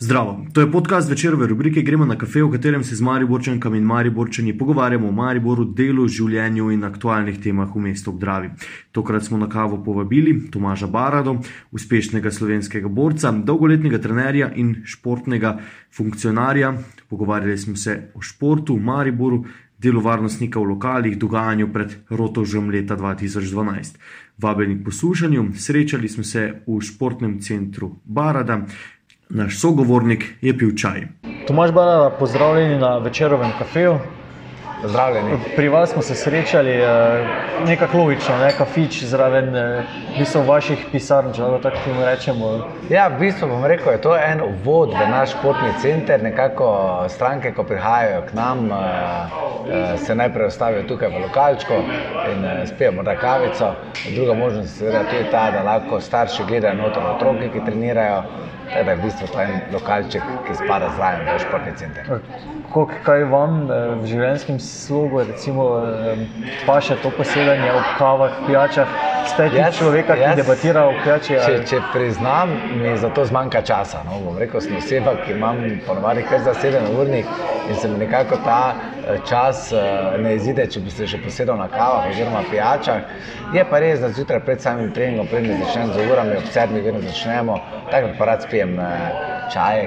Zdravo, to je podcast večerove rubrike Gremo na kafe, v katerem se z Mariborčankami in Mariborčani pogovarjamo o Mariboru, delu, življenju in aktualnih temah v mestu Obdravi. Tokrat smo na kavo povabili Tomaža Barado, uspešnega slovenskega borca, dolgoletnega trenerja in športnega funkcionarja. Pogovarjali smo se o športu v Mariboru, delu varnostnika v lokalih, dogajanju pred Rotožem leta 2012. Vabljeni poslušanju, srečali smo se v športnem centru Barada naš sogovornik je pil čaj. Tomaž Bala, pozdravljeni na večerovem kafeju. Zdravljeni. Pri vas smo se srečali, eh, nekako logično, ne kafič zraven, eh, v bistvu vaših pisarn, če lahko tako rečemo. Ja, v bistvu bom rekel, je to en uvod v naš športni center. Nekako stranke, ko prihajajo k nam, eh, se najprej ustavijo tukaj v lokalčku in spijo morda kavico. Druga možnost je tudi ta, da lahko starši gledajo noter otroke, ki trenirajo. Tako da je v bistvu to en lokalček, ki spada zraven v športni center. Kaj vam v življenjskem slogu, recimo, pa še to posedanje ob kavah, pijačah? Ste ti človek, ki debatira o pijači? Če, če priznam, mi za to zmanjka časa. No? Bom rekel, sem oseba, ki imam ponovadi kar za sedem urnih in se mi nekako ta čas ne izide, če bi se še posedel na kavah oziroma pijačah. Je pa res, da zjutraj pred samim treningom, pred začnemo z urami, ob sedmih vedno začnemo, tako da pa rad spijem čajek.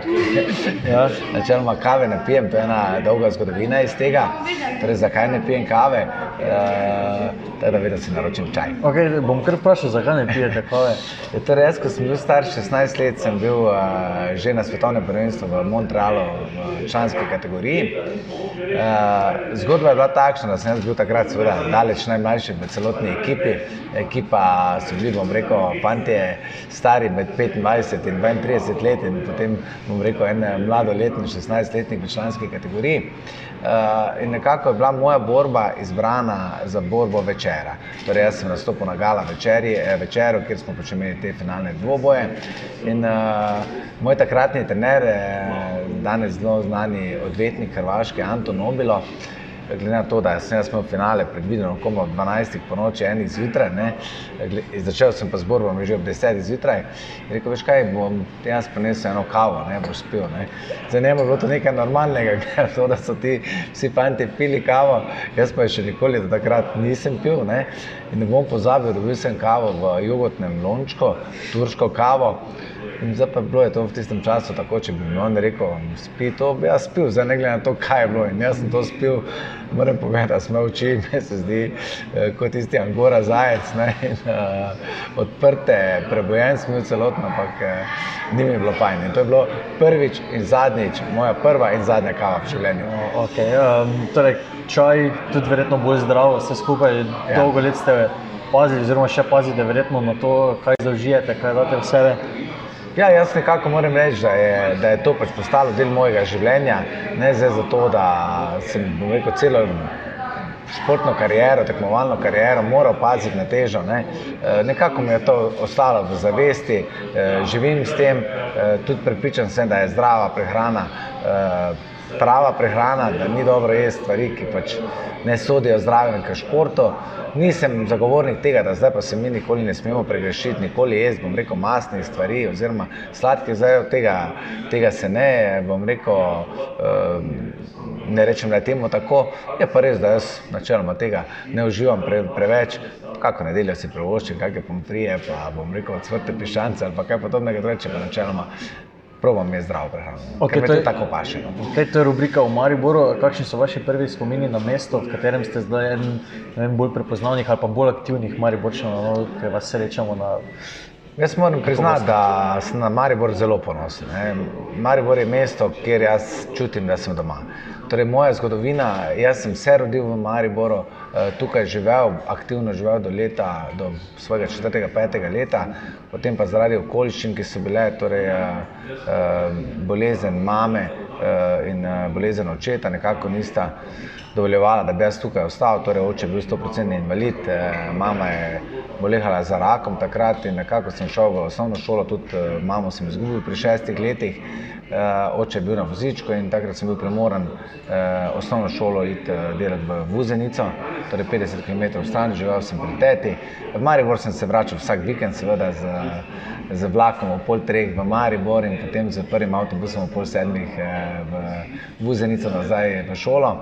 Ja. Načeloma kave ne pijem, to je ena dolga zgodovina iz tega. Torej, zakaj ne pijem kave? E, tako da vedno si naročim čaj. Okay, bom kar vprašal, zakaj ne pijete kave? Je to res, ko sem bil star 16 let, sem bil uh, že na svetovnem prvenstvu v Montrealu v članski kategoriji. Uh, zgodba je bila takšna, da sem bil takrat seveda daleč najmlajši v celotni ekipi. Ekipa so bili, bom rekel, fanti stari med 25 in 32 let in potem, bom rekel, en mladoletni, 16-letnik v članski kategoriji. Uh, in nekako je bila moja borba izbrana za borbo večera. Torej, jaz sem nastopil na gala večeri, večeru, kjer smo pač imeli te finalne dvoboje. In uh, moj takratni trener, danes zelo znani odvetnik Hrvaške, Anton Nobilo, glede na to, da sem jaz imel finale predvideno komo ob 12. po noči, enih zjutraj, ne, začel sem pa z borbom že ob 10. zjutraj, rekel, veš kaj, bom jaz prinesel eno kavo, ne, boš spil, ne. Za njemu je bilo to nekaj normalnega, glede to, da so ti vsi fanti pili kavo, jaz pa še nikoli do takrat nisem pil, ne, in ne bom pozabil, dobil sem kavo v jogotnem lončku, turško kavo, In zdaj pa je bilo to v tistem času tako, če bi mi on rekel, spi to, bi jaz spil, zdaj ne glede na to, kaj je bilo. In jaz sem to spil, moram povedati, da smo oči, mi se zdi kot tisti angora zajec. Ne, in, uh, odprte, prebojen smo bili celotno, ampak uh, ni mi bilo fajn. In to je bilo prvič in zadnjič, moja prva in zadnja kava v življenju. Okay, um, torej, čaj tudi verjetno bolj zdrav, vse skupaj, ja. dolgo let ste pazili, oziroma še pazite verjetno na to, kaj zaužijete, kaj date v sebe. Ja, jaz nekako moram reči, da je, da je to pač postalo del mojega življenja. Ne zato, da sem rekel, celo športno kariero, tekmovalno kariero, moral paziti na težo. Ne. Nekako mi je to ostalo v zavesti, živim s tem, tudi pripričan sem, da je zdrava prehrana. Prava prehrana, da ni dobro jesti stvari, ki pač ne sodijo zdravim k športu. Nisem zagovornik tega, da zdaj pa se mi nikoli ne smemo pregrešiti, nikoli jesti, bom rekel, masnih stvari oziroma sladkih, zdaj od tega, tega se ne, bom rekel, ne rečem, da je temu tako. Je pa res, da jaz načeloma tega ne uživam pre, preveč. Kako nedeljo si privoščim, kakšne pomfrije, pa bom rekel, cvrte pišance ali pa kaj podobnega, reče pa načeloma probam je zdravo prehrano. Okay, to je tako paše. No. Okay, to je rubrika v Mariboru. Kakšni so vaši prvi spomini na mesto, v katerem ste zdaj en, en bolj prepoznavnih ali pa bolj aktivnih Mariborčanov, no, ki vas srečamo na Jaz moram priznati, da sem na Maribor zelo ponosen. Ne. Maribor je mesto, kjer jaz čutim, da sem doma. Torej, moja zgodovina, jaz sem se rodil v Mariboru, tukaj živel, aktivno živel do, leta, do svojega četrtega, petega leta, potem pa zaradi okoliščin, ki so bile, torej bolezen mame in bolezen očeta, nekako nista dovoljevala, da bi jaz tukaj ostal. Torej, oče je bil 100% invalid, mama je bolehala za rakom takrat in nekako sem šel v osnovno šolo, tudi mamo sem izgubil pri šestih letih. uh, oče je bil na vozičku in takrat sem bil primoran uh, osnovno šolo iti uh, delati v Vuzenico, torej 50 km stran, živel sem pri teti. V Maribor sem se vračal vsak vikend, seveda z, z vlakom ob pol treh v Maribor in potem z prvim avtobusom ob pol sedmih uh, v Vuzenico nazaj v šolo.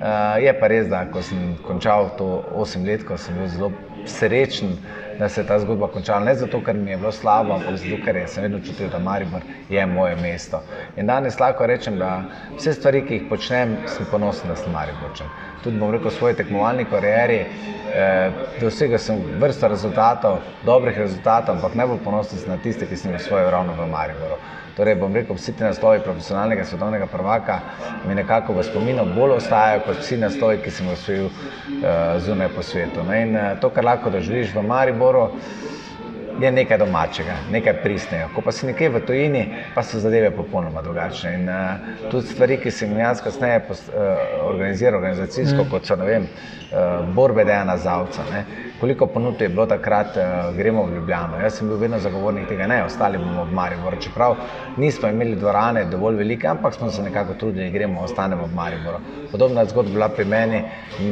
Uh, je pa res, da ko sem končal to 8 let, ko sem bil zelo srečen, da se je ta zgodba končala. Ne zato, ker mi je bilo slabo, ampak zato, ker sem vedno čutil, da Maribor je moje mesto. In danes lahko rečem, da vse stvari, ki jih počnem, sem ponosen, da sem Mariborčen. Tudi bom rekel, v svoji tekmovalni karieri eh, dosegel sem vrsto rezultatov, dobrih rezultatov, ampak najbolj ponosen sem na tiste, ki sem jih osvojil ravno v Mariboru. Torej, bom rekel, vsi ti naslovi profesionalnega svetovnega prvaka mi nekako v spominu bolj ostajajo kot vsi naslovi, ki sem jih osvojil uh, zunaj po svetu. No, in uh, to, kar lahko doživiš v Mariboru, je nekaj domačega, nekaj pristnega. Ko pa si nekje v tujini, pa so zadeve popolnoma drugačne. In uh, tudi stvari, ki sem jaz kasneje uh, organiziral, organizacijsko, mm. kot so, vem, uh, borbe Dejana Zavca. Ne? koliko ponudb je bilo takrat, uh, gremo v Ljubljano. Jaz sem bil vedno zagovornik tega, ne, ostali bomo v Mariboru. Čeprav nismo imeli dvorane dovolj velike, ampak smo se nekako trudili, gremo, ostanemo v Mariboru. Podobna zgodba je bila pri meni,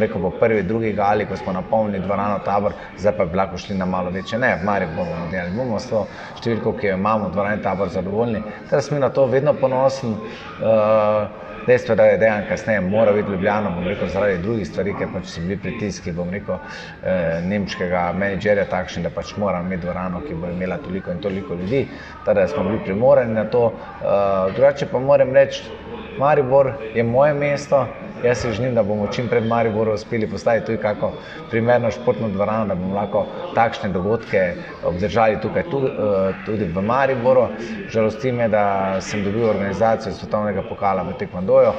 rekel, po prvi, drugi gali, ko smo napolnili dvorano tabor, zdaj pa bi lahko šli na malo večje. Ne, v Mariboru bomo delali, bomo s to številko, ki jo imamo, dvorane tabor zadovoljni. Zdaj sem na to vedno ponosen. Uh, Dejstvo je, da je dejansko kasneje moral biti Ljubljana, bom rekel, zaradi drugih stvari, ker pač so bili pritiski, bom rekel, eh, nemškega menedžerja takšni, da pač moram imeti dvorano, ki bo imela toliko in toliko ljudi, teda smo bili primorani na to. Eh, drugače pa moram reči, Maribor je moje mesto, Jaz se želim, da bomo čim pred Mariborom uspeli postaviti tudi kako primerno športno dvorano, da bomo lahko takšne dogodke obdržali tukaj eh, tudi v Mariboru. Žalosti me, da sem dobil organizacijo svetovnega pokala v Tekvandoju,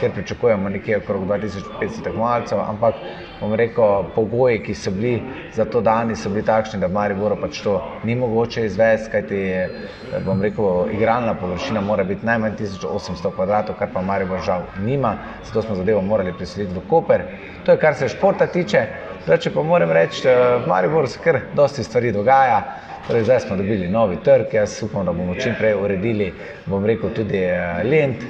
kjer pričakujemo nekje okrog 2500 tekmovalcev, ampak bom rekel, pogoji, ki so bili za to dani, so bili takšni, da v Mariboru pač to ni mogoče izvesti, kajti bom rekel, igralna površina mora biti najmanj 1800 kvadratov, kar pa Maribor žal nima, zato smo zadevo morali preseliti v Koper. To je kar se športa tiče. Če pa moram reči, v Mariboru se kar dosti stvari dogaja. Torej, zdaj smo dobili novi trg, jaz upam, da bomo čim prej uredili, bom rekel, tudi eh, lent,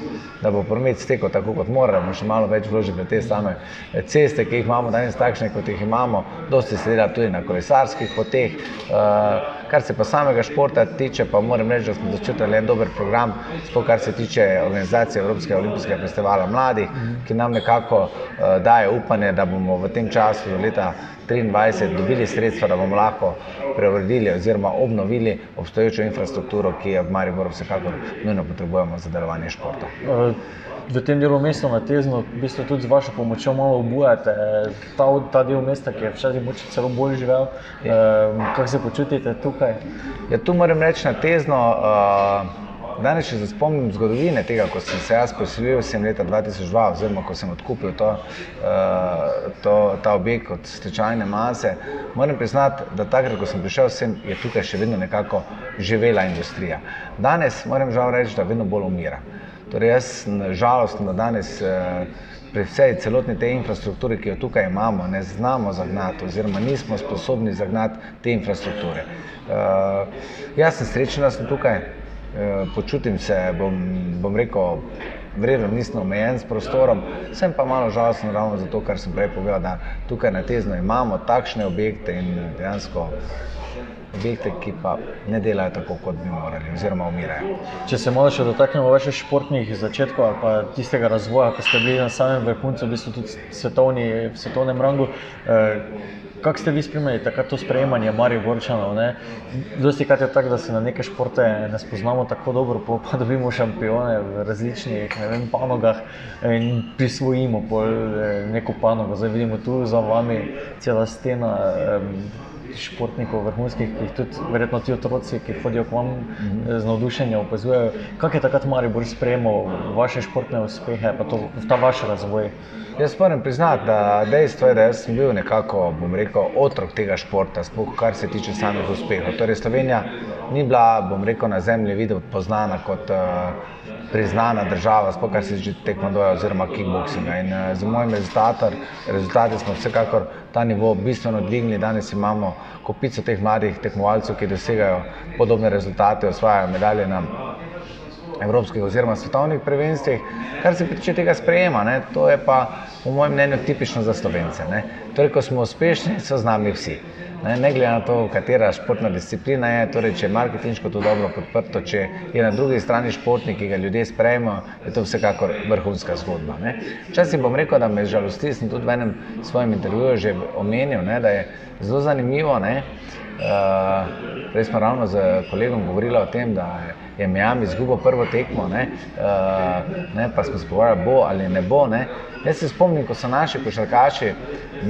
da bo promet stekel tako, kot mora, da bomo še malo več vložili v te same eh, ceste, ki jih imamo danes takšne, kot jih imamo, dosti se dela tudi na kolesarskih poteh. Uh, Kar se pa samega športa tiče, pa moram reči, da smo začutili en dober program, sploh kar se tiče organizacije Evropskega olimpijskega festivala mladih, ki nam nekako uh, daje upanje, da bomo v tem času do leta 2023 dobili sredstva, da bomo lahko preuredili oziroma obnovili obstoječo infrastrukturo, ki jo v Mariboru vsekakor nujno potrebujemo za delovanje športa. Uh v tem delu mesta na Tezno, v bistvu tudi z vašo pomočjo malo obujate ta, ta del mesta, ki je včasih moče celo bolj živel. Um, kako se počutite tukaj? Ja, tu moram reči na Tezno. Uh, Danes, če se spomnim zgodovine tega, ko sem se jaz preselil, sem leta 2002, oziroma ko sem odkupil to, uh, to, ta objekt od stečajne mase, moram priznati, da takrat, ko sem prišel sem, je tukaj še vedno nekako živela industrija. Danes moram žal reči, da vedno bolj umira. Torej, jaz žalostno, da danes eh, pri vsej celotni tej infrastrukturi, ki jo tukaj imamo, ne znamo zagnati oziroma nismo sposobni zagnati te infrastrukture. Uh, jaz sem srečen, da sem tukaj, uh, počutim se, bom, bom rekel, vredno nisem omejen s prostorom, sem pa malo žalosten ravno zato, kar sem prej povedal, da tukaj na tezno imamo takšne objekte in dejansko objekte, ki pa ne delajo tako, kot bi morali, oziroma umirajo. Če se malo še dotaknemo vaših športnih začetkov ali pa tistega razvoja, ko ste bili na samem vrhuncu, v bistvu tudi svetovni, v svetovnem rangu. Eh, Kako ste vi spremljali takrat to sprejemanje Marijo Gorčanov? Dosti krat je tako, da se na neke športe ne spoznamo tako dobro, pa dobimo šampione v različnih vem, panogah in prisvojimo eh, neko panogo. Zdaj vidimo tu za vami cela stena. Um, športnikov, vrhunskih, ki jih tudi verjetno ti otroci, ki hodijo k vam mm -hmm. z navdušenjem, opazujejo. Kako je takrat Maribor sprejemal vaše športne uspehe, pa to, ta vaš razvoj? Jaz moram priznati, da dejstvo je, da sem bil nekako, bom rekel, otrok tega športa, sploh kar se tiče samih uspehov. Torej, Slovenija ni bila, bom rekel, na zemlji videti poznana kot uh, priznana država, sploh kar se tiče tekmodoja oziroma kickboxinga. In uh, z mojim rezultatom, rezultati smo vsekakor ta nivo bistveno dvignili. Danes imamo kopico teh mladih tekmovalcev, ki dosegajo podobne rezultate, osvajajo medalje na evropskih oziroma svetovnih prvenstvih, kar se tiče tega sprejema. Ne, to je pa, po mojem mnenju, tipično za slovence. Ne. Torej, ko smo uspešni, so z nami vsi. Ne, ne glede na to, katera športna disciplina je, torej, če je marketinško to dobro podprto, če je na drugi strani športnik, ki ga ljudje sprejmejo, je to vsekakor vrhunska zgodba. Včasih bom rekel, da me žalosti, sem tudi v enem svojem intervjuju že omenil, ne, da je zelo zanimivo. Ne, uh, prej smo ravno z kolegom govorili o tem, da je Miami izgubil prvo tekmo, ne, uh, ne, pa smo se pogovarjali, bo ali ne bo. Ne. Jaz se spomnim, ko so naši košarkaši,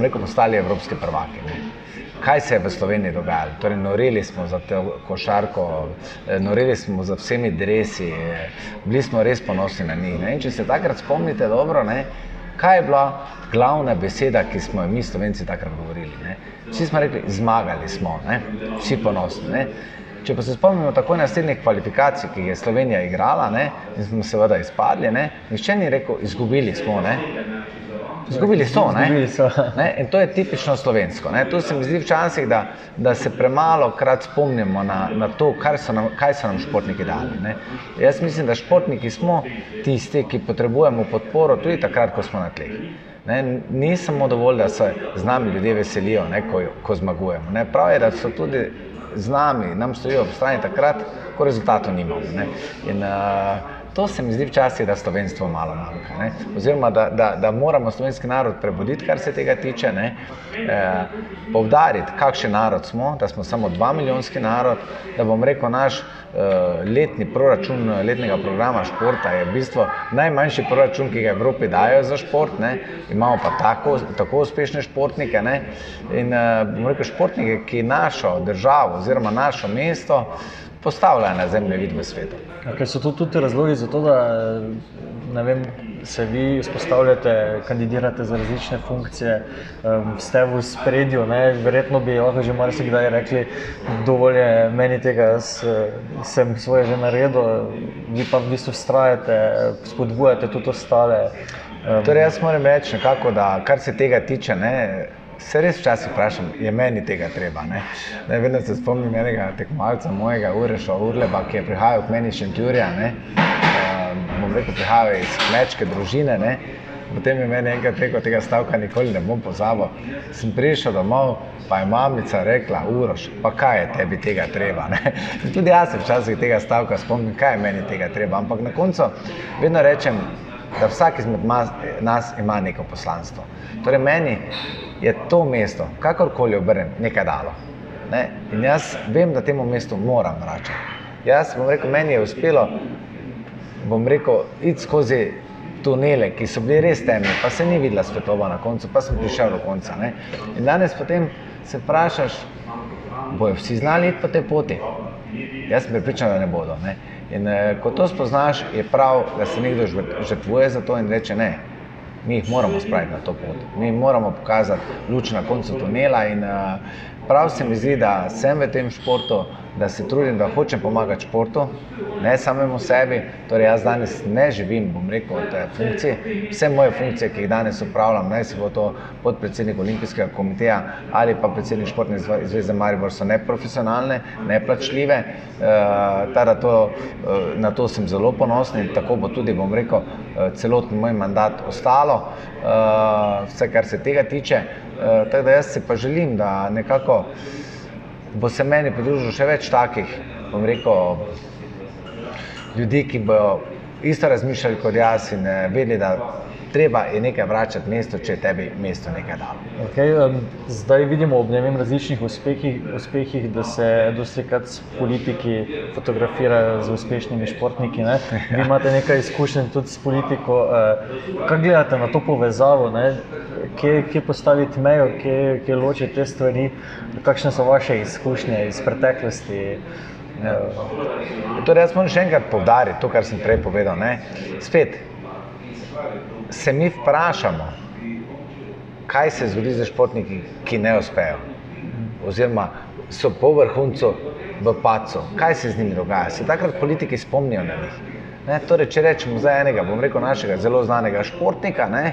rekel, postali evropski prvaki. Ne kaj se je v Sloveniji dogajalo. Torej, norili smo za to košarko, eh, norili smo za vsemi dresi, eh, bili smo res ponosni na njih. Če se takrat spomnite dobro, ne, kaj je bila glavna beseda, ki smo jo mi, Slovenci, takrat govorili. Ne. Vsi smo rekli, zmagali smo, ne, vsi ponosni. Ne. Če pa se spomnimo tako naslednjih kvalifikacij, ki je Slovenija igrala, ne, in smo seveda izpadli, nišče ni rekel, izgubili smo. Ne. Zgubili so. Zgubili so. Ne? In to je tipično slovensko. Ne? Tu se mi zdi včasih, da, da se premalo krat spomnimo na, na to, so nam, kaj so nam športniki dali. Ne? Jaz mislim, da športniki smo tisti, ki potrebujemo podporo tudi takrat, ko smo na tleh. Ne, ni samo dovolj, da se z nami ljudje veselijo, ne, ko, ko zmagujemo. Ne. Prav je, da so tudi z nami, nam stojijo ob strani takrat, ko rezultatov nimamo. In, uh, To se mi zdi včasih, da slovenstvo malo manjka. Ne? Oziroma, da, da, da moramo slovenski narod prebuditi, kar se tega tiče, e, povdariti, kakšen narod smo, da smo samo dva milijonski narod, da bom rekel, naš e, letni proračun letnega programa športa je v bistvu najmanjši proračun, ki ga Evropi dajo za šport. Ne? Imamo pa tako, tako uspešne športnike. Ne? In e, bom rekel, športnike, ki našo državo oziroma našo mesto postavljajo na zemljevid v svetu. Okay, so to tudi razlogi za to, da vem, se vi izpostavljate, kandidirate za različne funkcije, um, ste v spredju. Ne? Verjetno bi lahko že marsikdaj rekli, dovolj je meni tega, jaz sem svoje že naredil, vi pa v bistvu ustrajate, spodbujate tudi ostale. Um, torej, jaz moram reči, nekako, da kar se tega tiče. Ne, Se res včasih vprašam, je meni tega treba. Ne? Ne, vedno se spomnim enega tekmovalca, mojega Ureša Urleba, ki je prihajal k meni iz Šentjurja. Bom rekel, prihajal iz kmečke družine. Ne? Potem je meni enkrat rekel, tega stavka nikoli ne bom pozabil. Sem prišel domov, pa je mamica rekla, Uroš, pa kaj je tebi tega treba. Tudi jaz se včasih tega stavka spomnim, kaj je meni tega treba. Ampak na koncu vedno rečem, da vsak izmed nas ima neko poslanstvo. Torej, meni je to mesto, kakorkoli obrnem, nekaj dalo. Ne? In jaz vem, da temu mestu moram vračati. Jaz bom rekel, meni je uspelo, bom rekel, iti skozi tunele, ki so bili res temni, pa se ni videla svetloba na koncu, pa sem prišel do konca. Ne? In danes potem se vprašaš, bojo vsi znali iti po tej poti. Jaz sem pripričan, da ne bodo. Ne? In eh, ko to spoznaš, je prav, da se nekdo žrtvuje za to in reče ne mi jih moramo spraviti na to pot. Mi moramo pokazati luč na koncu tunela. In, uh, prav se mi zdi, da sem v tem športu, da se trudim, da hočem pomagati športu, ne samemu sebi. Torej, jaz danes ne živim, bom rekel, od funkcije. Vse moje funkcije, ki jih danes upravljam, naj se bo to podpredsednik Olimpijskega komiteja ali pa predsednik Športne zveze Maribor, so neprofesionalne, neplačljive. Uh, to, uh, na to sem zelo ponosen in tako bo tudi, bom rekel, celoten moj mandat ostalo, uh, vse kar se tega tiče. Uh, tako da jaz si pa želim, da nekako bo se meni pridružilo še več takih, bom rekel, ljudi, ki bodo isto razmišljali kot jaz in eh, vedeli, da treba je nekaj vračati mesto, če tebi mesto nekaj da. Okay, um, zdaj vidimo ob vem, različnih uspehih, uspehih, da se dostikrat politiki fotografirajo z uspešnimi športniki. Ne? Vi imate nekaj izkušenj tudi s politiko. Uh, kaj gledate na to povezavo? Kje, kje postaviti mejo, kje, kje ločiti te stvari, kakšne so vaše izkušnje iz preteklosti. Ja. Torej, jaz moram še enkrat povdariti to, kar sem prej povedal. Ne? Spet, se mi vprašamo, kaj se zgodi z športniki, ki ne uspejo, oziroma so po vrhuncu v pacu, kaj se z njimi dogaja. Se takrat politiki spomnijo na njih. Ne, torej, če rečemo za enega, bom rekel, našega zelo znanega športnika, ne,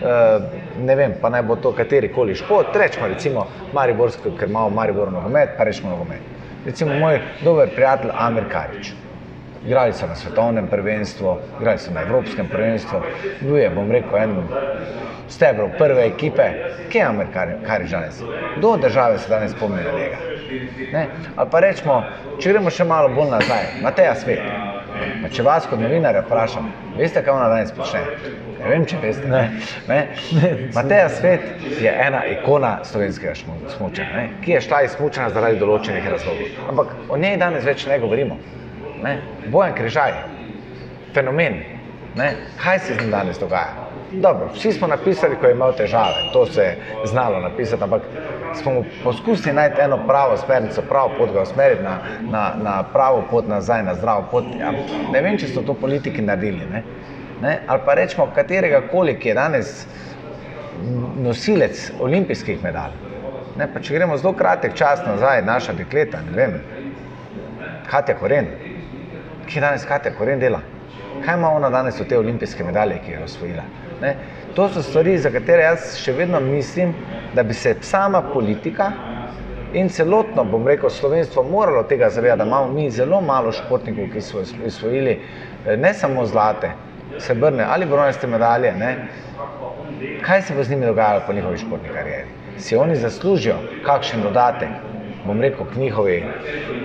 uh, ne vem, pa naj bo to kateri koli šport, rečemo recimo Mariborski, ker imamo Maribor nogomet, pa rečemo nogomet. Recimo moj dober prijatelj Amir Karič. Igrali so na svetovnem prvenstvu, igrali so na evropskem prvenstvu, bil je, bom rekel, en stebrov prve ekipe, kje je Amerikar, kar je žalec? Kdo države se danes spomnijo njega? Ne? Ali pa rečemo, če gremo še malo bolj nazaj, Mateja Svet. Pa če vas kot novinarja vprašam, veste, kaj ona danes počne? Ne vem, če veste. Ne. Ne? Mateja Svet je ena ikona slovenskega smučanja, ki je šla iz smučanja zaradi določenih razlogov. Ampak o njej danes več ne govorimo. Ne? Bojan Križaj, fenomen. Ne? Kaj se z njim danes dogaja? Dobro, vsi smo napisali, ko je imel težave, to se je znalo napisati, ampak smo poskusili najti eno pravo smernico, pravo pot ga usmeriti na, na, na pravo pot nazaj, na zdravo pot. Ja, ne vem, če so to politiki naredili. Ne? Ne? Ali pa rečemo, katerega koli, ki je danes nosilec olimpijskih medalj. Ne? Pa če gremo zelo kratek čas nazaj, naša dekleta, ne vem, Katja Koren, ki danes Katja Koren dela. Kaj ima ona danes od te olimpijske medalje, ki je osvojila? Ne? To so stvari, za katere jaz še vedno mislim, da bi se sama politika in celotno, bom rekel, slovenstvo moralo tega zavedati, da imamo mi zelo malo športnikov, ki so osvojili eh, ne samo zlate, srebrne ali bronaste medalje. Ne? Kaj se bo z njimi dogajalo po njihovi športni karieri? Si oni zaslužijo kakšen dodatek, bom rekel, k njihovi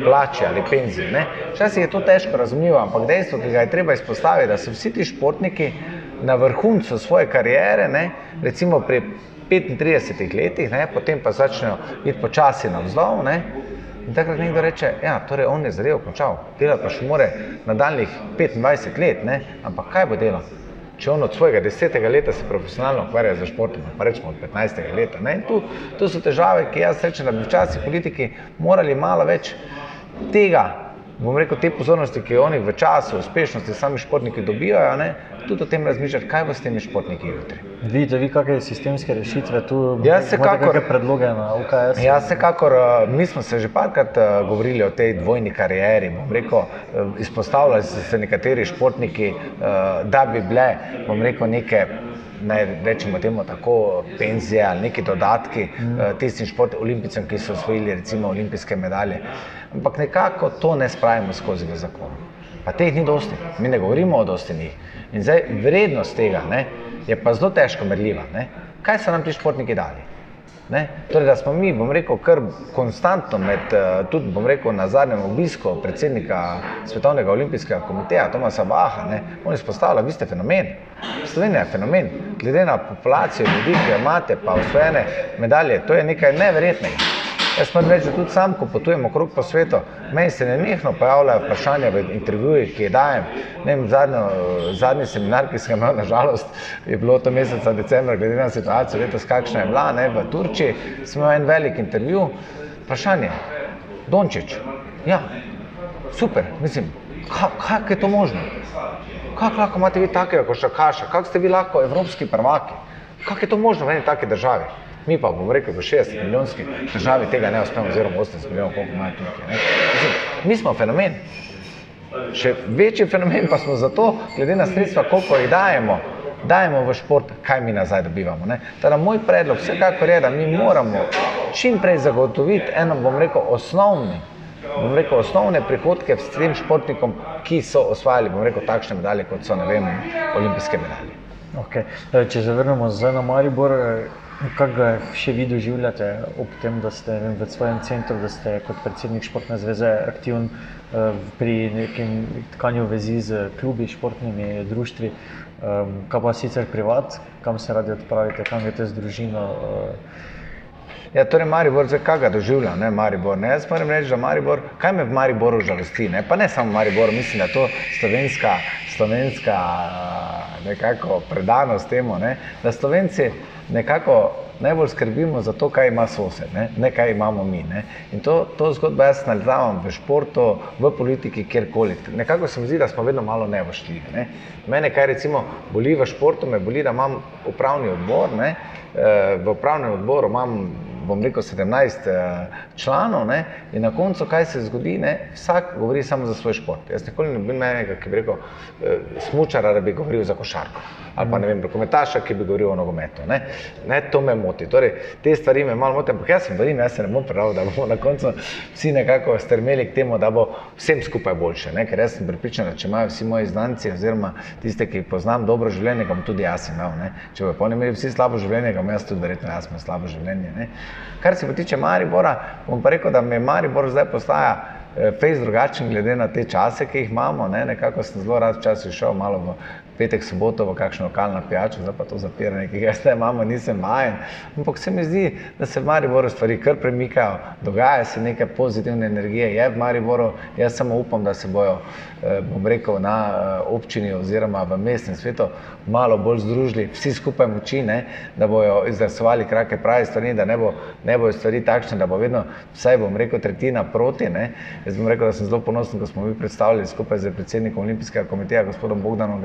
plači ali penziji. Včasih je to težko razumljivo, ampak dejstvo, ki ga je treba izpostaviti, da so vsi ti športniki na vrhuncu svoje kariere, ne, recimo pri 35 letih, ne, potem pa začnejo iti počasi navzdol. In takrat nekdo reče, da ja, torej on je zadevo končal, dela pa še more nadaljnih 25 let, ne, ampak kaj bo delal? Če on od svojega desetega leta se profesionalno ukvarja z športom, pa rečemo od 15. leta. Tu, tu so težave, ki jaz rečem, da bi včasih politiki morali malo več tega bom rekel, te pozornosti, ki jo oni v času uspešnosti sami športniki dobivajo, ne, tudi o tem razmišljati, kaj bo s temi športniki jutri. Vidite, vi kakšne sistemske rešitve tu jaz kakor, predloge na UKS? Jaz se kakor, eh, mi smo se že parkrat eh, govorili o tej dvojni karieri, bom rekel, eh, izpostavljali so se nekateri športniki, da bi bile, bom rekel, neke naj rečemo temu tako, penzije ali neki dodatki mm. tistim športnim olimpijcem, ki so osvojili recimo olimpijske medalje. Ampak nekako to ne spravimo skozi v zakon. Pa teh ni dosti, mi ne govorimo o dosti njih. In zdaj vrednost tega ne, je pa zelo težko merljiva. Ne. Kaj so nam ti športniki dali? Ne? Torej, da smo mi, bom rekel, kar konstantno med, eh, tudi bom rekel, na zadnjem obisku predsednika Svetovnega olimpijskega komiteja, Tomasa Baha, ne? on izpostavlja, vi ste fenomen. Slovenija je fenomen, glede na populacijo ljudi, ki jo imate, pa osvojene medalje, to je nekaj neverjetnega. Jaz moram reči, da tudi sam, ko potujem okrog po svetu, meni se ne nekno pojavljajo vprašanja v intervjujih, ki jih dajem. Vem, zadnjo, zadnji seminar, ki sem ga imel, nažalost, je bilo to meseca decembra, glede na situacijo, letos kakšna je bila, ne, v Turčiji, smo imeli en velik intervju. Vprašanje, Dončić, ja, super, mislim, kako je to možno? Kako lahko imate vi takega košarkaša, kako ste vi lahko evropski prvaki? Kako je to možno v eni taki državi? Mi pa bomo rekli, v 60 milijonski državi tega ne uspemo, oziroma 80 milijonov, koliko imajo tukaj. Mi smo fenomen. Še večji fenomen pa smo zato, glede na sredstva, koliko jih dajemo, dajemo v šport, kaj mi nazaj dobivamo. Teda moj predlog vsekakor je, da mi moramo čim prej zagotoviti eno, bom rekel, osnovni, bom rekel, osnovne prihodke s tem športnikom, ki so osvajali, bom rekel, takšne medalje, kot so, ne vem, olimpijske medalje. Okay. Če zavrnemo zdaj na Maribor, Kako ga še vi doživljate ob tem, da ste vem, v svojem centru, da ste kot predsednik Športne zveze aktiven uh, pri nekem tkanju vezi z klubi, športnimi društvi, um, kaj pa sicer privat, kam se radi odpravite, kam greste z družino? Ja, torej, Maribor, zdaj kaj ga doživlja, ne Maribor. Ne? Jaz moram reči, da Maribor, kaj me v Mariboru žalosti, ne? pa ne samo Maribor, mislim, da je to slovenska, slovenska nekako predanost temu, ne? da Slovenci nekako najbolj skrbimo za to, kaj ima sosed, ne, ne kaj imamo mi. Ne. In to, to zgodbo jaz nalezam v športu, v politiki, kjerkoli. Nekako se mi zdi, da smo vedno malo nevoštljivi. Ne. Mene, kaj recimo boli v športu, me boli, da imam upravni odbor. Ne. Eh, v upravnem odboru imam bom rekel, 17 uh, članov ne, in na koncu, kaj se zgodi, ne, vsak govori samo za svoj šport. Jaz nikoli ne bi imel enega, ki bi rekel, uh, smučara, da bi govoril za košarko ali pa ne vem, rokometaša, ki bi govoril o nogometu. Ne. ne, to me moti. Torej, te stvari me malo motijo, ampak jaz sem verjel, jaz se ne bom pravil, da bomo na koncu vsi nekako strmeli k temu, da bo vsem skupaj boljše. Ne. Ker jaz sem pripričan, da če imajo vsi moji znanci oziroma tiste, ki jih poznam dobro življenje, bom tudi jaz imel. Ne. Če bojo oni imeli vsi slabo življenje, bom jaz tudi verjetno jaz imel slabo življenje. Ne. Kar se pa tiče Maribora, bom pa rekel, da me Maribor zdaj postaja eh, fejs drugačen glede na te čase, ki jih imamo. Ne. Nekako sem zelo rad včasih šel malo v petek, soboto v kakšno lokalno pijačo, zdaj pa to zapiranje, ki ga zdaj imamo, nisem majen. Ampak se mi zdi, da se v Mariboru stvari kar premikajo, dogaja se neke pozitivne energije, je v Mariboru, jaz samo upam, da se bojo, eh, bom rekel, na eh, občini oziroma v mestnem svetu malo bolj združili, vsi skupaj moči, ne, da bojo izglasovali krake pravi stvari, da ne, bo, ne bojo stvari takšne, da bo vedno, vsaj bom rekel, tretjina proti. Ne. Jaz bom rekel, da sem zelo ponosen, ko smo mi predstavili skupaj z predsednikom Olimpijskega komiteja, gospodom Bogdanom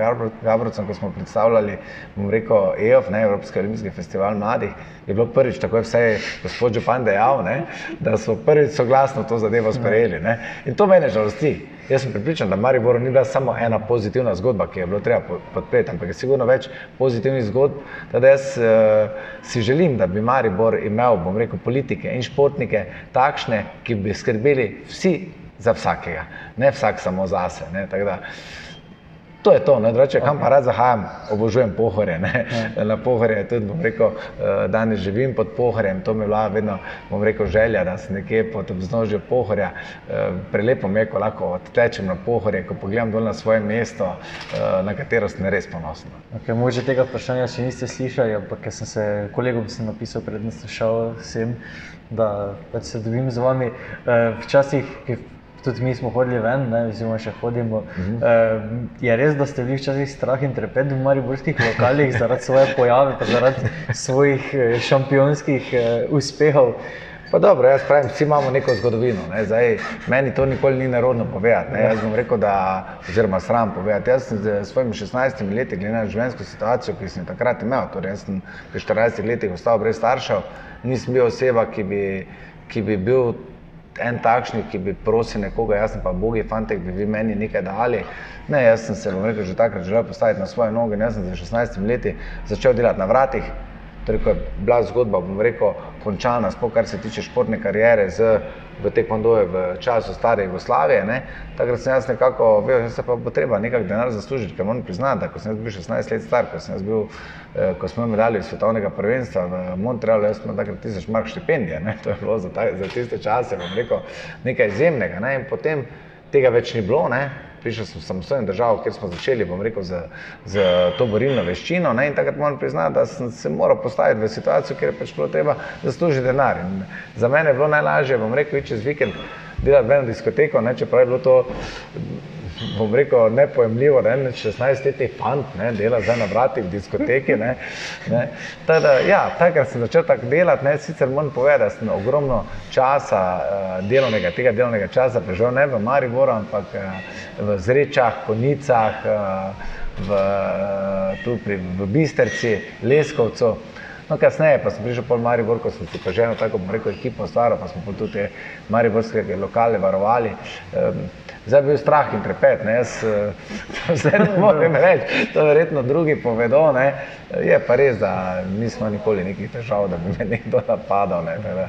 Gabrovcem, ko smo predstavljali, bom rekel, EOF, ne, Evropski olimpijski festival mladih, je bilo prvič, tako je vse gospod Župan dejal, ne, da so prvič soglasno to zadevo sprejeli. Ne. In to mene žalosti. Jaz sem pripričan, da Maribor ni bila samo ena pozitivna zgodba, ki je bilo treba podpreti, ampak je sigurno več pozitivnih zgodb. Teda jaz uh, si želim, da bi Maribor imel, bom rekel, politike in športnike takšne, ki bi skrbeli vsi za vsakega, ne vsak samo zase. Ne, To je to, drugače, kam okay. pa rad zahajam, obožujem pohore. Ja. Na pohore tudi, bom rekel, eh, danes živim pod pohorjem, to mi je bila vedno, bom rekel, želja, da sem nekje pod vznožjem pohorja. Eh, prelepo mi je, ko lahko odtečem na pohorje, ko pogledam dol na svoje mesto, eh, na katero sem res ponosen. Okay, Mogoče tega vprašanja še niste slišali, ampak sem se kolegom sem napisal, predtem sem šel sem, da pač se dobim z vami. Včasih, tudi mi smo hodili ven, ne, oziroma še hodimo. Uh -huh. uh, je res, da ste bili včasih strah in trepet v mariborskih lokalih zaradi svoje pojave, zaradi svojih eh, šampionskih uh, uspehov. Pa dobro, jaz pravim, vsi imamo neko zgodovino. Ne. Zdaj, meni to nikoli ni narodno povedati. Ne. Jaz bom rekel, da, oziroma sram povedati. Jaz sem z svojimi 16 leti, glede na življenjsko situacijo, ki sem takrat imel, torej jaz sem pri 14 letih ostal brez staršev, nisem bil oseba, ki bi, ki bi bil en takšni, ki bi prosil nekoga, jaz pa bogi, fantek, bi vi meni nekaj dali. Ne, jaz sem se, bom rekel, že takrat želel postaviti na svoje noge, jaz sem za 16 leti začel delati na vratih. Torej, bila zgodba, bom rekel, končana, sploh kar se tiče športne kariere z, v tekmondoju v času stare Jugoslavije, ne, takrat sem jaz nekako da se pa bo treba nekaj denar zaslužiti, ker moram priznati, da ko sem bil 16 let star, ko, bil, eh, ko smo imeli medalje svetovnega prvenstva v Montrealu, jaz sem takrat tisoč mark štipendije, ne, to je bilo za, ta, za tiste čase, bom rekel, nekaj izjemnega, ne, in potem tega več ni bilo, ne, prišel sem v samostojno državo, kjer smo začeli, rekel, z, z to borilno veščino. Ne? In takrat moram priznati, da sem se moral postaviti v situacijo, kjer je pač bilo treba zaslužiti denar. In za mene je bilo najlažje, bom rekel, čez vikend delati v eno diskoteko, ne? čeprav je bilo to bom rekel, nepojemljivo, da en 16-letni fant ne, dela zdaj na vratih v diskoteki. Ne, ne. Tada, ja, takrat sem začel tako delati, ne, sicer moram povedati, da sem ogromno časa, uh, delovnega, tega delovnega časa preživel ne v Mariboru, ampak uh, v Zrečah, Konicah, uh, v, pri v Bisterci, Leskovcu. No, kasneje pa sem prišel po Maribor, ko sem si pa že eno tako, bom rekel, ekipo stvaril, pa smo tudi Mariborske lokale varovali. Um, zdaj bil strah in trepet, ne, jaz zdaj ne morem reči, to verjetno drugi povedo, ne, je pa res, da nismo nikoli nekih težav, da bi me nekdo napadal. Ne, ne,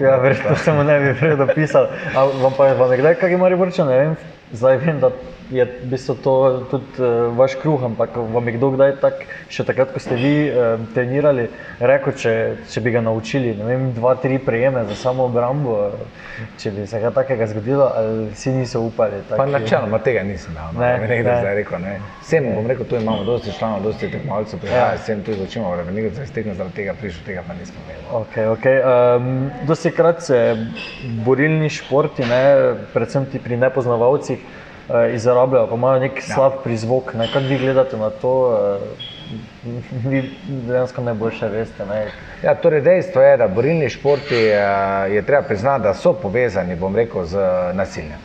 Ja, verjetno se mu ne bi prej dopisal. A vam pa je vam nekdaj, kaj ima Mariborča, ne vem, zdaj vem, da je v bistvu to tudi uh, vaš kruh, ampak vam je kdo kdaj tak, še takrat, ko ste vi uh, trenirali, rekel, če, če bi ga naučili, ne vem, dva, tri prejeme za samo obrambo, če bi se kaj takega zgodilo, ali si niso upali. Tak, pa načeloma tega nisem dal, no, ne, ne, ne, ne. rekel, ne. Vsem bom rekel, tu imamo dosti članov, dosti tekmovalcev, prihajajo, ja. vsem tu da bi nekaj za iztekno zaradi tega prišel, tega pa nismo imeli. Okay, okay. Um, dosti krat se borilni športi, ne, predvsem ti pri nepoznavalcih, izrabljajo, pa imajo nek ja. slab prizvok. Ne? Kaj vi gledate na to? Uh, vi dejansko najboljše veste. Ne? Ja, torej dejstvo je, da borilni športi uh, je treba priznati, da so povezani, bom rekel, z nasiljem.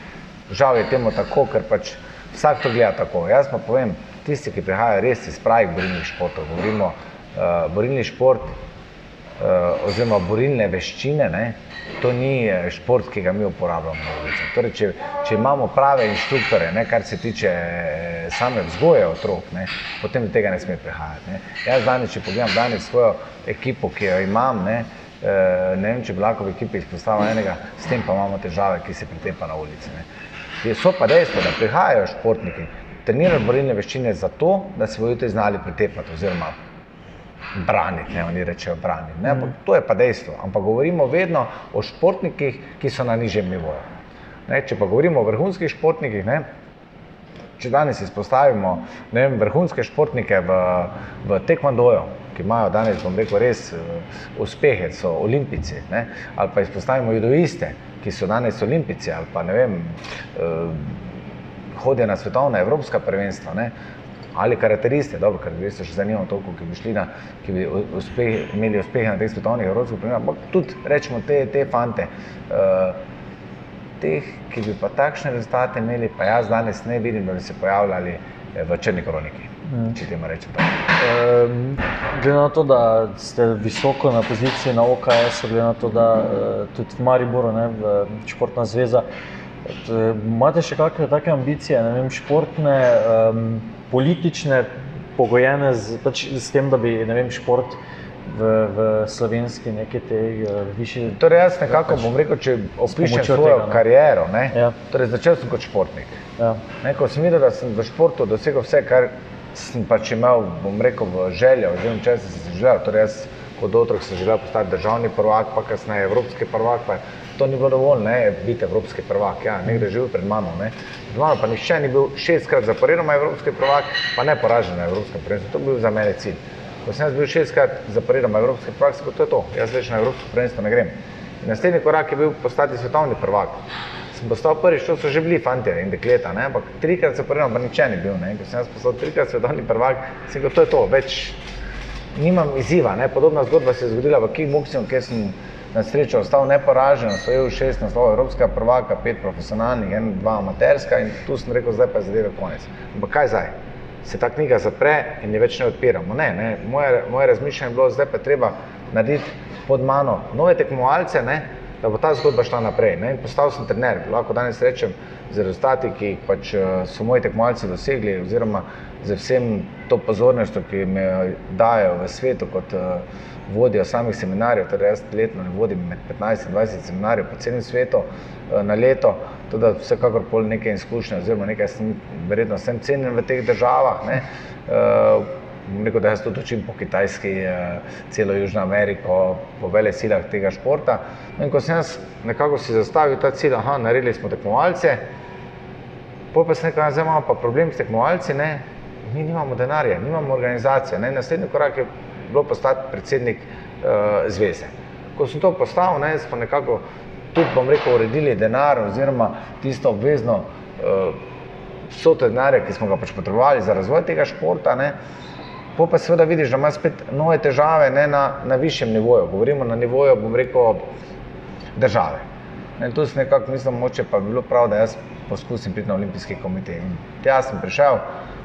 Žal je temu tako, ker pač vsak to gleda tako. Jaz pa povem, tisti, ki prihajajo res iz pravih borilnih športov, govorimo, uh, borilni šport oziroma borilne veščine, ne, to ni eh, šport, ki ga mi uporabljamo. Torej, če, če imamo prave inštruktore, ne, kar se tiče eh, same vzgoje otrok, ne, potem do tega ne sme prihajati. Ne. Jaz danes, če pogledam danes svojo ekipo, ki jo imam, ne, eh, ne vem, če bi lahko v ekipi izpostavil enega, s tem pa imamo težave, ki se pritepa na ulici. Ne. So pa dejstvo, da prihajajo športniki, trenirajo borilne veščine zato, da se bodo jutri znali pretepati oziroma braniti, ne oni rečejo braniti. Ne, mm. To je pa dejstvo. Ampak govorimo vedno o športnikih, ki so na nižjem nivoju. Ne, če pa govorimo o vrhunskih športnikih, ne, če danes izpostavimo vem, vrhunske športnike v, v tekmandoju, ki imajo danes, bom rekel, res uh, uspehe, so olimpici, ne, ali pa izpostavimo judoiste, ki so danes olimpici, ali pa ne vem, uh, hodijo na svetovna, evropska prvenstva. Ne, ali karakteriste, dobro, ker res se še zanimamo toliko, ki bi šli na, ki bi uspeh, imeli uspehe na teh svetovnih evropskih prvenstvih, ampak tudi rečemo te, te fante, uh, teh, ki bi pa takšne rezultate imeli, pa jaz danes ne vidim, da bi se pojavljali eh, v črni kroniki. Hmm. Če temu rečem. Um, glede na to, da ste visoko na poziciji na OKS, glede na to, da uh, tudi v Mariboru, ne, v Športna zveza, imate še kakšne take ambicije, ne vem, športne? Um, politične, pogojene z, pač z tem, da bi vem, šport v, v slovenski neki te uh, višji. Torej, jaz nekako pač, bom rekel, če opišem svojo tega, kariero. Ja. Torej, začel sem kot športnik. Ja. Ne, ko sem videl, da sem v športu dosegel vse, kar sem pač imel, bom rekel, v željo, oziroma če sem si želel. Torej, jaz kot otrok sem želel postati državni prvak, pa kasneje evropski prvak. Pa, to ni bilo dovolj, ne, biti evropski prvak. Ja, nekdo je živel pred mano. Ne. Pred mano pa nišče ni bil šestkrat zaporedoma evropski prvak, pa ne poražen na evropskem prvenstvu. To je bil za mene cilj. Ko sem jaz bil šestkrat zaporedoma evropski prvak, sem rekel, to je to, jaz več na evropsko prvenstvo ne grem. In naslednji korak je bil postati svetovni prvak. Sem postal prvič, to so že bili fanti in dekleta, ne, ampak trikrat zaporedoma pa niče ni bil. Ne. Ko sem jaz postal trikrat svetovni prvak, sem rekel, to je to, več nimam izziva. Ne. Podobna zgodba se je zgodila v kickboxingu, kjer sem na srečo ostal neporažen, osvojil šest naslovov Evropskega prvaka, pet profesionalnih, en, dva amaterska in tu sem rekel, zdaj pa je zadeve konec. Ampak kaj zdaj? Se ta knjiga zapre in je več ne odpiramo. Ne, ne. Moje, moje razmišljanje je bilo, zdaj pa je treba narediti pod mano nove tekmovalce, ne, da bo ta zgodba šla naprej. Ne. Postal sem trener, lahko danes rečem z rezultati, ki pač eh, so moji tekmovalci dosegli, oziroma z vsem to pozornostjo, ki me dajo v svetu kot uh, vodijo samih seminarjev, torej jaz letno vodim med 15 in 20 seminarjev po celem svetu eh, na leto, tudi vsekakor pol nekaj izkušnje, oziroma nekaj sem verjetno sem cenjen v teh državah. Ne. Uh, rekel, da jaz tudi učim po Kitajski, uh, celo Južno Ameriko, po vele silah tega športa. No, in ko sem jaz nekako si zastavil ta cilj, aha, naredili smo tekmovalce, pol pa sem rekel, zdaj imamo pa problem s tekmovalci, ne, mi nimamo denarja, nimamo organizacije. Ne. Naslednji korak je bilo postati predsednik uh, zveze. Ko sem to postal, ne, smo nekako tudi, bom rekel, uredili denar oziroma tisto obvezno uh, vsoto denarja, ki smo ga pač potrebovali za razvoj tega športa. Ne, Po pa seveda vidiš, da ima spet nove težave ne, na, na višjem nivoju. Govorimo na nivoju, bom rekel, države. In tu sem nekako mislil, moče pa bi bilo prav, da jaz poskusim priti na olimpijski komitej. In tja sem prišel,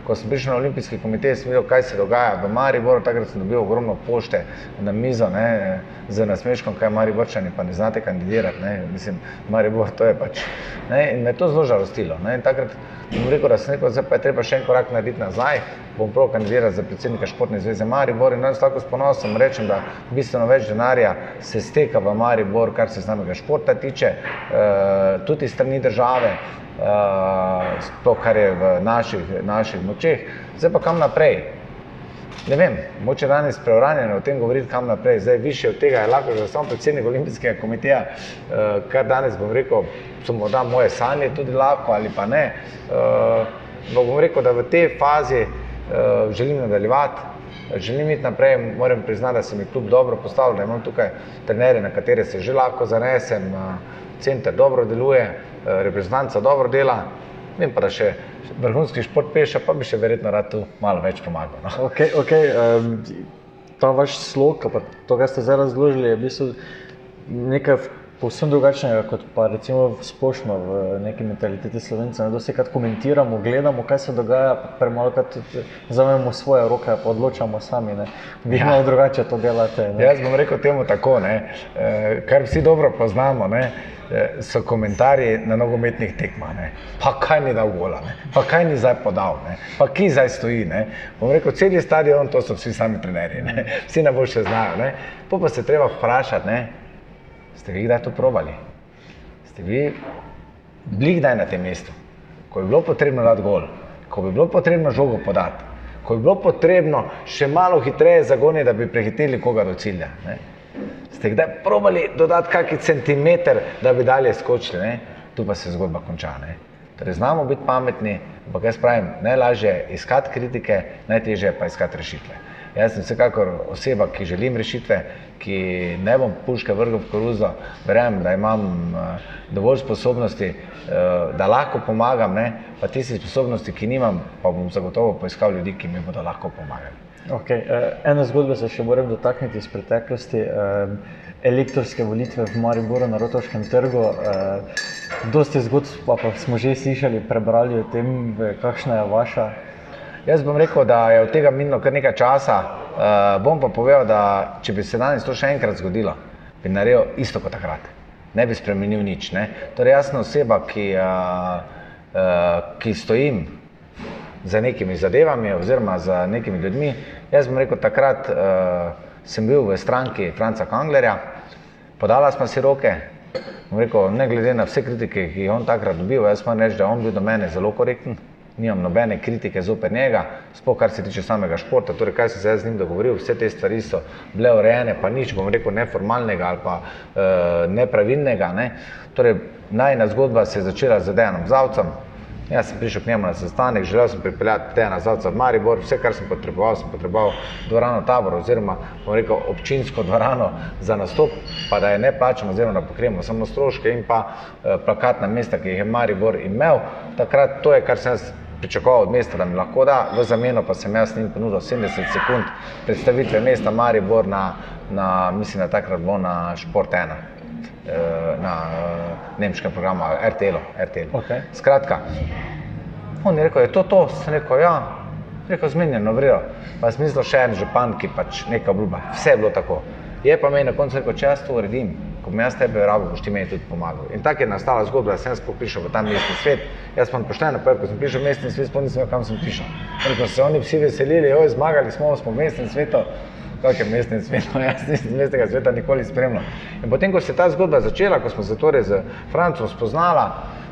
ko sem prišel na olimpijski komitej, sem videl, kaj se dogaja v Mariboru. Takrat sem dobil ogromno pošte na mizo ne, z nasmeškom, kaj Mariborčani pa ne znate kandidirati. Ne. Mislim, Maribor to je pač. Ne, in me je to zelo žalostilo. Ne. In takrat sem rekel, da se neko, zdaj pa je treba še en korak narediti nazaj. Bom prav kandidiral za predsednika Športne zveze Maribor in danes lahko s ponosom rečem, da bistveno več denarja se steka v Maribor, kar se samega športa tiče, uh, tudi strani države to, kar je v naših, naših močeh. Zdaj pa kam naprej? Ne vem, moče danes preuranjeno o tem govoriti, kam naprej. Zdaj više od tega je lahko že sam predsednik olimpijskega komiteja, uh, kar danes bom rekel, so morda moje sanje tudi lahko ali pa ne. Uh, bom rekel, da v tej fazi uh, želim nadaljevati. Želim iti naprej, moram priznati, da se mi kljub dobro postavlja, da imam tukaj trenere, na katere se že lahko zanesem, center dobro deluje, Eh, reprezentanca dobro dela, vem pa, da še vrhunski šport peša, pa bi še verjetno rad tu malo več pomagal. No. Okay, okay, um, ta vaš slog, pa to, kar ste zdaj razložili, je v bistvu nekaj povsem drugačnega, kot pa recimo splošno v neki mentaliteti slovencev. Dosti krat komentiramo, gledamo, kaj se dogaja, premalo krat vzamemo svoje roke, pa odločamo sami. Ne. Vi ja. malo drugače to delate. Ne. Jaz bom rekel temu tako, ne. Eh, kar vsi dobro poznamo. Ne eh, so komentarji na nogometnih tekmah. Pa kaj ni dal gola, ne? pa kaj ni zdaj podal, ne? pa ki zdaj stoji. Ne? Bom rekel, cel je stadion, to so vsi sami trenerji, ne? vsi najboljše znajo. Ne? Po pa se treba vprašati, ne? Ste vi kdaj to probali? Ste vi bili kdaj na tem mestu, ko je bilo potrebno dati gol, ko bi bilo potrebno žogo podati, ko je bilo potrebno še malo hitreje zagoniti, da bi prehiteli koga do cilja. Ne? Ste kdaj probali dodati kakšen centimeter, da bi dalje skočili, ne? tu pa se zgodba konča. Ne? Torej, znamo biti pametni, ampak jaz pravim, najlažje je iskati kritike, najtežje pa iskati rešitve. Jaz sem vsekakor oseba, ki želim rešitve, ki ne bom puške vrgel v koruzo, verjamem, da imam uh, dovolj sposobnosti, uh, da lahko pomagam, ne? pa tiste sposobnosti, ki nimam, pa bom zagotovo poiskal ljudi, ki mi bodo lahko pomagali. Okay. Uh, ena zgodba se še moram dotakniti iz preteklosti. Elektorske volitve v Mariboru na Rotovškem trgu. Dosti zgodb pa, pa smo že slišali, prebrali o tem, kakšna je vaša. Jaz bom rekel, da je od tega minilo kar nekaj časa. Uh, bom pa povedal, da če bi se danes to še enkrat zgodilo, bi naredil isto kot takrat. Ne bi spremenil nič. Ne? Torej, jaz sem oseba, ki, uh, uh, ki stojim za nekimi zadevami oziroma za nekimi ljudmi. Jaz bom rekel, takrat uh, sem bil v stranki Franca Kanglerja, podala smo si roke. Rekel, ne glede na vse kritike, ki jih on takrat dobil, jaz moram reči, da on bil do mene zelo korekten. Nimam nobene kritike zoper njega, sploh kar se tiče samega športa. Torej, kaj sem se z njim dogovoril, vse te stvari so bile urejene, pa nič, bom rekel, neformalnega ali pa e, nepravilnega. Ne. Torej, najna zgodba se je začela z Dejanom Zavcem, Jaz sem prišel k njemu na sestanek, želel sem pripeljati te nazaj v Maribor, vse, kar sem potreboval, sem potreboval dvorano tabor oziroma rekel, občinsko dvorano za nastop, pa da je ne plačamo oziroma da pokrijemo samo stroške in pa eh, plakatna mesta, ki jih je Maribor imel. Takrat to je, kar sem jaz pričakoval od mesta, da mi lahko da, v zameno pa sem jaz njim ponudil 70 sekund predstavitve mesta Maribor na, na mislim, da takrat bilo na Šport 1. Eh, na uh, nemškem programu RTL. RTL. Okay. Skratka, on je rekel, je to to, sem rekel, ja, rekel, zmenjeno, vrijo. Pa sem mislil še en župan, ki pač neka obljuba, vse je bilo tako. Je pa meni na koncu rekel, če jaz to uredim, ko bom jaz tebe rabo, boš ti meni tudi pomagal. In tako je nastala zgodba, da sem jaz prišel v ta mestni svet. Jaz sem pošteno povedal, ko sem prišel v mestni svet, spomnim se, kam sem prišel. Rekel, se oni vsi veselili, oj, zmagali smo, smo v mestnem svetu kakšen mestni svet, jaz nisem mestnega sveta nikoli spremljal. In potem, ko se je ta zgodba začela, ko smo se torej z Francom spoznala,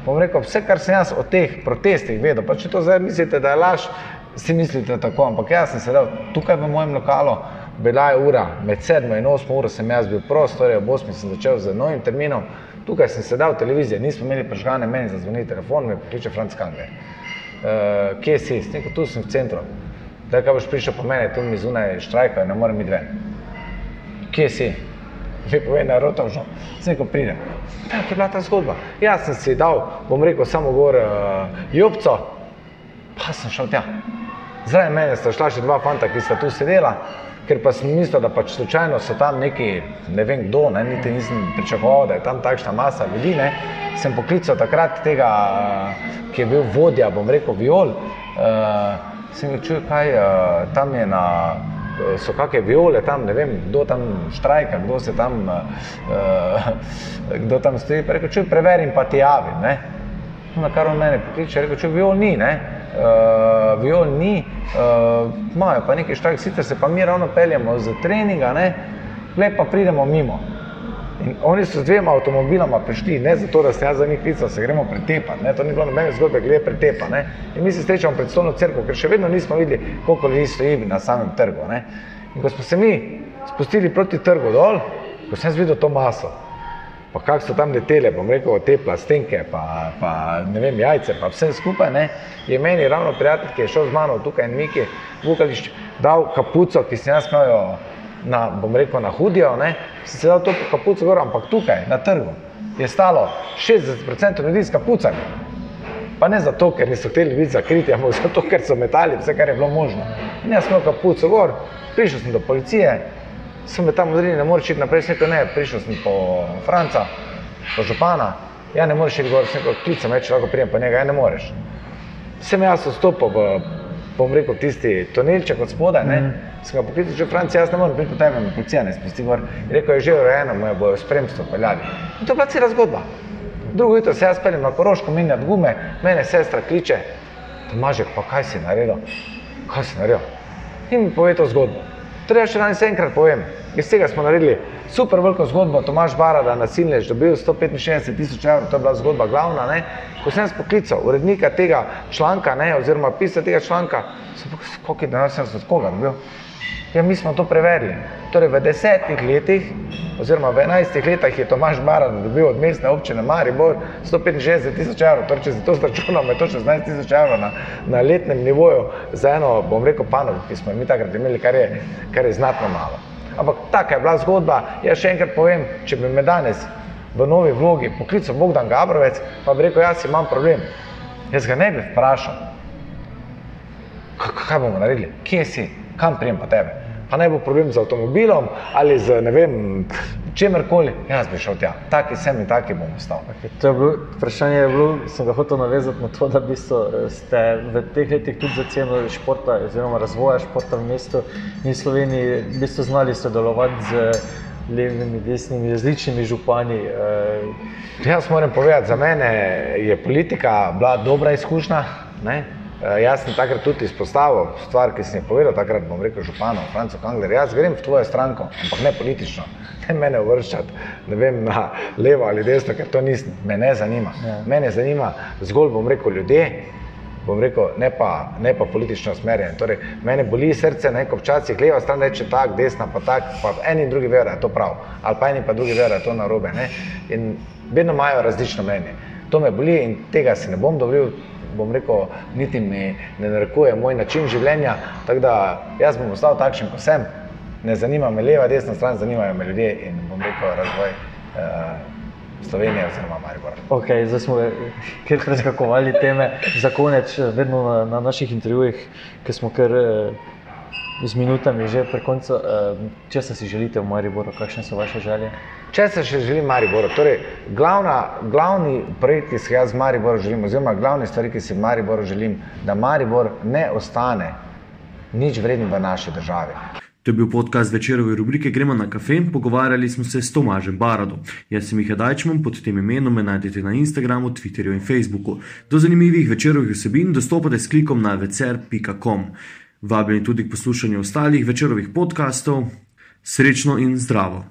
bom rekel, vse, kar sem jaz o teh protestih vedel, pa če to zdaj mislite, da je laž, si mislite tako, ampak jaz sem sedel tukaj v mojem lokalu, bila je ura, med 7 in 8 uro sem jaz bil prost, torej ob 8 sem začel z novim terminom, tukaj sem sedel v televiziji, nismo imeli prežgane meni za zvoni telefon, me pokliče Franc Kangler. Uh, kje si? Neko, tu sem v centru da kaj boš prišel po mene, tu mi zunaj štrajka, ne morem iti ven. Kje si? Mi povej na rotovžo, sem rekel, pridem. Tako je bila ta zgodba. Jaz sem si dal, bom rekel, samo gor uh, jubco, pa sem šel tja. Zraven mene sta šla še dva fanta, ki sta tu sedela, ker pa sem mislil, da pač slučajno so tam neki, ne vem kdo, ne, niti nisem pričakoval, da je tam takšna masa ljudi, ne. Sem poklical takrat tega, ki je bil vodja, bom rekel, viol, uh, sem čutil, kaj uh, tam je na. So kakšne viole tam, ne vem, kdo tam štrajka, kdo se tam, uh, kdo tam stoji. Rekel, če preverim, pa ti javim. Ne? Na kar on mene pokliče, rekel, če viol ni, ne? Uh, viol ni, imajo uh, pa nekaj štrajk, sicer se pa mi ravno peljemo z treninga, ne? le pa pridemo mimo. In oni so z dvema avtomobiloma prišli, ne zato, da se jaz za njih klical, se gremo pretepati. Ne? To ni bilo nobene zgodbe, glede pretepa. Ne? In mi se srečamo pred stolno crkvo, ker še vedno nismo videli, koliko ljudi stoji na samem trgu. Ne? In ko smo se mi spustili proti trgu dol, ko sem videl to maso, pa kako so tam letele, bom rekel, te plastenke, pa, pa ne vem, jajce, pa vse skupaj, ne? je meni ravno prijatelj, ki je šel z mano tukaj in Miki Vukališč, dal kapuco, ki sem jaz imel na, bom rekel, na hudijo, ne, si se dal to kapuco gor, ampak tukaj, na trgu, je stalo 60% ljudi s kapucami. Pa ne zato, ker niso hteli biti zakriti, ampak zato, ker so metali vse, kar je bilo možno. In jaz sem imel kapuco gor, prišel sem do policije, sem me tam odrili, ne moreš iti naprej, sem rekel, ne, prišel sem po Franca, pa župana, ja ne moreš iti gor, sem rekel, klicam, reče, lahko prijem pa njega, ja ne moreš. Sem jaz vstopil v, bom rekel, tisti tunelček od spodaj, ne, mm. sem ga poklical, že Franci, jaz ne morem priti po tebi, me policija ne spusti gor. Je rekel, je že urejeno, me bojo spremstvo peljali. In to je bila cela zgodba. Drugo jutro se jaz peljem na Koroško, menjam gume, mene sestra kliče, Tomažek, pa kaj si naredil? Kaj si naredil? In mi pove to zgodbo. Treba še danes enkrat povem. Iz tega smo naredili super veliko zgodbo. Tomaž Barada, nasilnež, dobil 165 tisoč evrov, to je bila zgodba glavna. Ne? Ko sem spoklical urednika tega članka, ne? oziroma pisca tega članka, sem povedal, koliko je denar sem od koga dobil. Ja, mi smo to preverili. Torej, v desetih letih, oziroma v enajstih letih je Tomaž Baran dobil od mestne občine Maribor 165 tisoč evrov. Torej, če se to zračunamo, je to 16 tisoč evrov na, na letnem nivoju za eno, bom rekel, panogo, ki smo mi takrat imeli, kar je, kar je znatno malo. Ampak taka je bila zgodba. Jaz še enkrat povem, če bi me danes v novi vlogi poklical Bogdan Gabrovec, pa bi rekel, jaz imam problem. Jaz ga ne bi vprašal, kaj bomo naredili, kje si, kam prijem pa tebe pa naj bo problem z avtomobilom ali z ne vem, čemerkoli, jaz bi šel tja, taki sem in taki bom ostal. Okay, to je bilo vprašanje, je bilo, sem ga hotel navezati na to, da v bistvu eh, ste v teh letih tudi za ceno športa oziroma razvoja športa v mestu in Sloveniji v bistvu znali sodelovati z levimi, desnimi, različnimi župani. Eh. Jaz moram povedati, za mene je politika bila dobra izkušnja. Ne? Uh, jaz sem takrat tudi izpostavil stvar, ki sem jih povedal, takrat bom rekel županu, Francu Kangler, jaz grem v tvojo stranko, ampak ne politično, ne mene uvrščati, ne vem, na levo ali desno, ker to nis, me ne zanima. Ja. Mene zanima zgolj, bom rekel, ljudje, bom rekel, ne pa, ne pa politično usmerjanje. Torej, mene boli srce, ne, ko včasih leva stran reče tak, desna pa tak, pa eni in drugi vera, to prav, ali pa eni pa drugi vera, to narobe, ne. In vedno imajo različno mnenje. To me boli in tega si ne bom dovolil, bom rekel, niti mi ne narekuje moj način življenja. Tako da jaz bom ostal takšen, kot sem. Ne zanima me leva, desna stran, zanimajo me ljudje in bom rekel razvoj. Uh, Slovenija, oziroma Maribor. Okay, zdaj smo kar preskakovali teme, za konec, vedno na, na naših intervjujih, ki smo kar eh, z minutami že pri koncu. Eh, če se si želite v Mariboru, kakšne so vaše želje? Če se še želim Maribor, torej glavna, glavni projekt, ki si ga z Mariborom želim, oziroma glavne stvari, ki si Mariboru želim, da Maribor ne ostane nič vreden v naši državi. To je bil podcast večerove rubrike Gremo na kafe. Pogovarjali smo se s Tomažem Barado. Jaz sem Miha Dajčman, pod tem imenom me najdete na Instagramu, Twitterju in Facebooku. Do zanimivih večerovih vsebin dostopate s klikom na vecer.com. Vabljeni tudi k poslušanju ostalih večerovih podkastov. Srečno in zdravo!